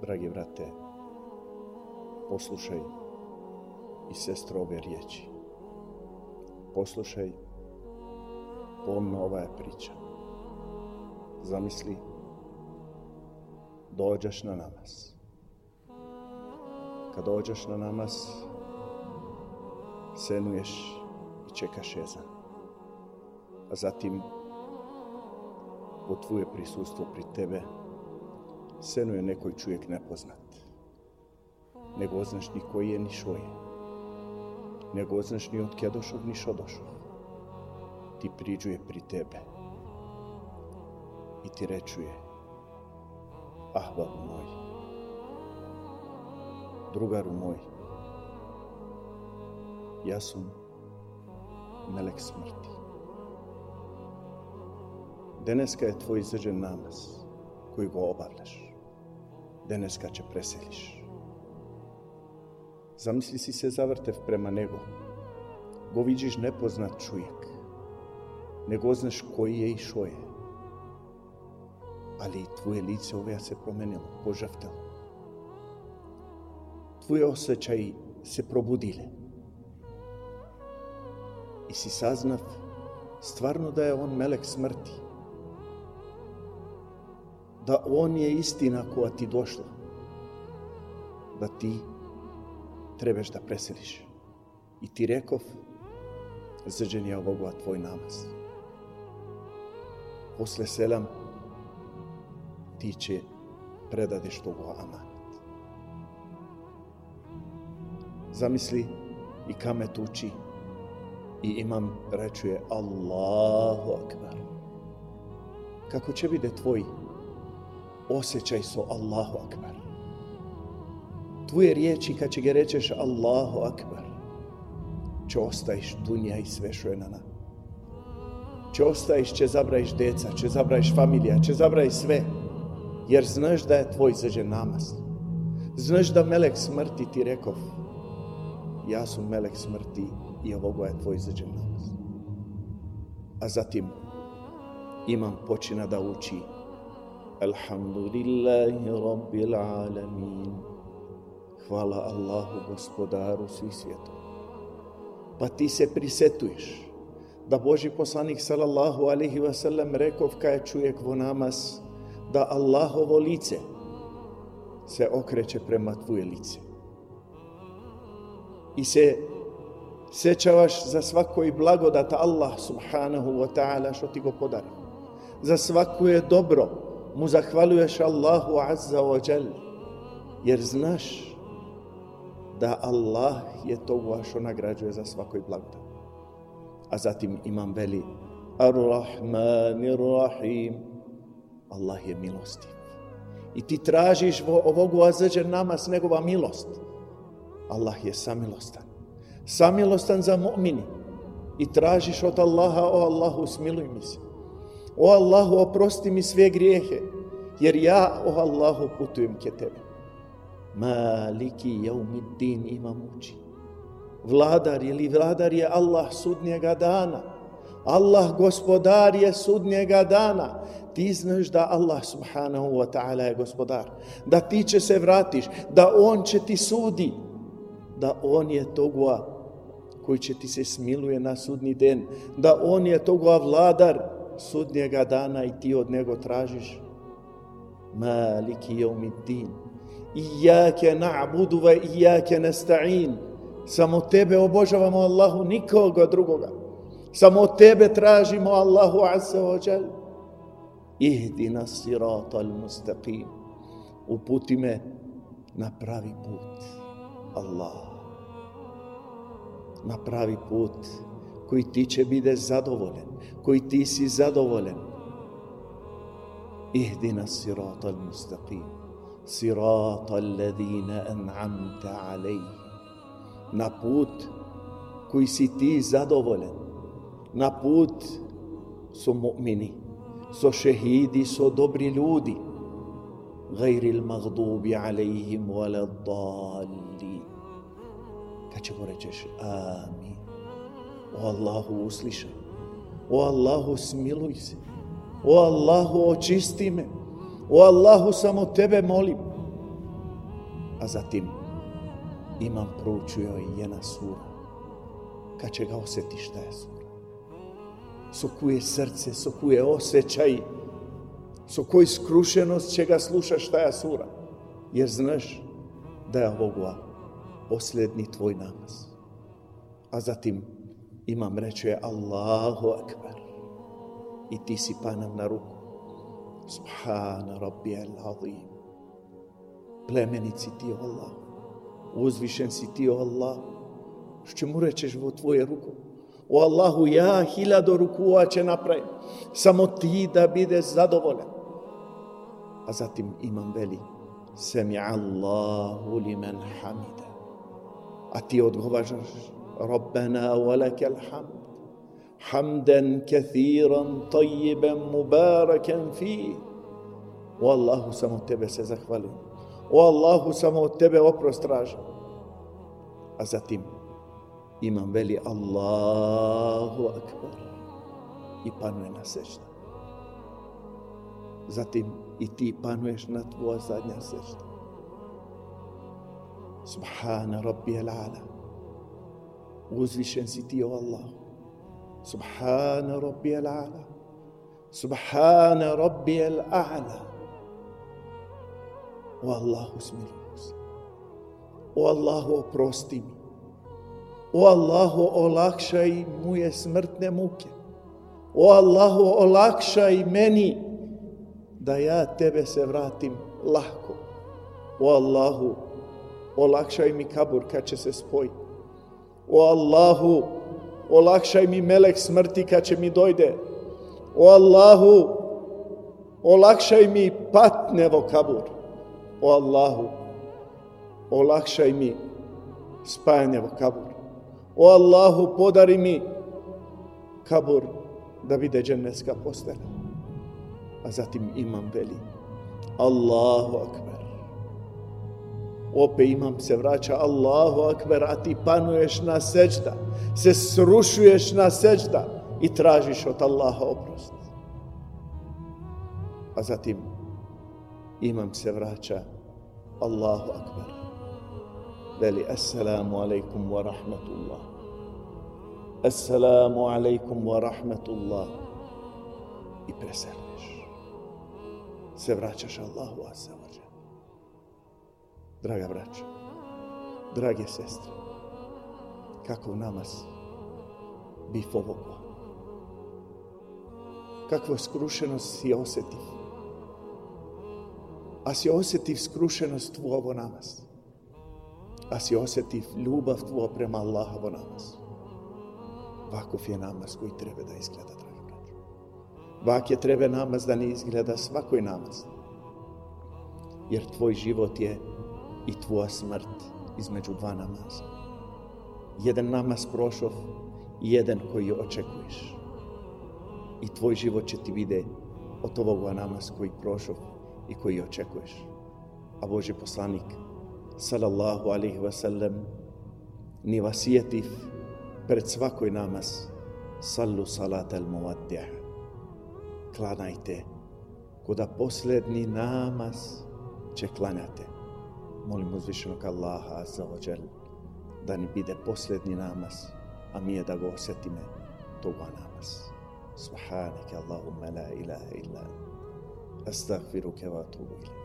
Dragi brate, poslušaj i sestro ove riječi. Poslušaj, pomno ova je priča. Zamisli, dođeš na namaz. Kad dođeš na namaz, senuješ i čekaš jezan. A zatim, po tvoje prisustvo pri tebe, senuje nekoj čovjek nepoznat. Nego znaš ni koji je, ni šo je. Nego znaš ni od kje došao, ni šo došao. Ti priđuje pri tebe. I ti rečuje, ah, babu moj, drugaru moj, ja sam melek smrti. Deneska je tvoj izređen namaz koji go obavljaš денеска ќе преселиш. Замисли си се завртев према него. Го видиш непознат човек. Не го знаш кој е и шо е. Али и твое лице овеа се променило, пожавтело. Твоје осеќаи се пробудиле. И си сазнав, стварно да е он мелек смрти, da on je istina koja ti došla. Da ti trebaš da preseliš. I ti rekov, zrđen je ovoga tvoj namaz. Posle selam ti će predadeš toga amanet. Zamisli i kamet uči i imam rečuje Allahu akbar. Kako će bide tvoj osjećaj so Allahu akbar. Tvoje riječi kad će ga rečeš Allahu akbar, će ostaješ dunja i sve što je na nama. Će ostaješ, će zabrajiš deca, će zabrajiš familija, će zabrajiš sve. Jer znaš da je tvoj zađen namaz. Znaš da melek smrti ti rekov, ja sam melek smrti i ovoga je tvoj zađen namaz. A zatim imam počina da uči الحمد لله رب Alamin. Hvala Allahu, gospodaru svih svjetova. Pa ti se prisetuješ da Boži poslanik sallallahu alaihi wa rekao rekov kaj čuje vo namaz da Allahovo lice se okreće prema tvoje lice. I se sećavaš za svako i blagodat Allah subhanahu wa ta'ala što ti go podari. Za svako je dobro mu zahvaljuješ Allahu Azza wa Jal, jer znaš da Allah je to vašo nagrađuje za svakoj blagodat. A zatim imam veli Ar-Rahmanir-Rahim, Allah je milostiv. I ti tražiš ovogu azađer s njegova milost. Allah je samilostan. Samilostan za mu'mini. I tražiš od Allaha, o Allahu, smiluj mi se. O Allahu, oprosti mi sve grijehe, jer ja, o Allahu, putujem ke tebe. Maliki jaumiddin ima muči. Vladar je li vladar je Allah sudnjega dana. Allah gospodar je sudnjega dana. Ti znaš da Allah subhanahu wa ta'ala je gospodar. Da ti će se vratiš, da on će ti sudi. Da on je togua koji će ti se smiluje na sudni den. Da on je togua vladar sudnjega dana i ti od njega tražiš maliki jeumiddin iyyake na'budu wa iyyake nasta'in. Samo tebe obožavamo Allahu nikoga drugoga. Samo tebe tražimo Allahu azza wa jal. Ihdina sirata al-mustaqim. Uputi me na pravi put. Allah. Na pravi put koji ti će bide zadovoljen, koji ti si zadovoljen. Ihdina sirata al-mustaqim, sirata al-ladhina an'amta alej. Na put koji si ti zadovoljen, na put su mu'mini, su šehidi, su dobri ljudi, gajri il-magdubi alejhim, wala dali. Kad ćemo rećeš, amin. O Allahu uslišaj. O Allahu smiluj se. O Allahu očisti me. O Allahu, samo tebe molim. A zatim imam proučio je jedna sura. Kad će ga osjeti šta je sura. Sokuje srce, sokuje osjećaj. Sokuje skrušenost će ga sluša šta je sura. Jer znaš da je ovo posljedni tvoj namaz. A zatim imam reče Allahu akbar. I ti si panam na ruku. Subhana rabbi al-azim. Plemenici ti, Allah. Uzvišen si ti, Allah. Što mu rečeš u tvoje ruku? O Allahu, ja hiljado rukua će napravim Samo ti da bide zadovoljan. A zatim imam veli. Semi Allahu li men hamida. A ti odgovažaš. ربنا ولك الحمد. حمدا كثيرا طيبا مباركا فيه. والله سمو التبع سيزاك والله سمو التبع وبرستراج أزاتيم إمام بلي الله أكبر. إبانو نسجد Zatim i ti panuješ na tvoja zadnja sešta. Subhana rabbi al-alam. uzvišen si ti, o Allah. Subhana Rabbi al-A'la. Subhana Rabbi al-A'la. O Allahu smiluj se. O Allahu oprosti mi. O Allahu olakšaj moje smrtne muke. O Allahu olakšaj meni da ja tebe se vratim lahko. O Allahu olakšaj mi kabur kad će se spojiti. O Allahu, olakšaj mi melek smrti kad će mi dojde. O Allahu, olakšaj mi patnevo kabur. O Allahu, olakšaj mi spajanjevo kabur. O Allahu, podari mi kabur da vide dženevska postela. A zatim imam veli. Allahu akbar opet imam se vraća Allahu akbar, a ti panuješ na seđda, se srušuješ na seđda i tražiš od Allaha oprost. A zatim imam se vraća Allahu akbar. Veli, assalamu alaikum wa rahmatullah. Assalamu alaikum wa rahmatullah. I preseliš. Se vraćaš Allahu asalamu draga braća, drage sestre, kako u namaz bif ovoga. Kakvu skrušenost si osjetiv? A si osjetiv skrušenost tvu ovo namaz? A si osjetiv ljubav tvoja prema Allahovo namaz? Vakov je namaz koji treba da izgleda, dragi braća. Vak je treba namaz da ne izgleda svakoj namaz. Jer tvoj život je i tvoja smrt između dva namaza. Jedan namaz prošov i jedan koji očekuješ. I tvoj život će ti vide od ovoga namaz koji prošov i koji očekuješ. A Boži poslanik, sallallahu alaihi wa sallam, ni vasijetiv pred svakoj namaz, sallu salat al muvaddih. Klanajte, kuda posljedni namaz će klanjate molim uzvišenog Allaha azza wa da ne bide posljednji namaz, a mi je da ga osjetime toga namaz. Subhanaka Allahumma la ilaha illa astaghfiruke wa atubu ilaik.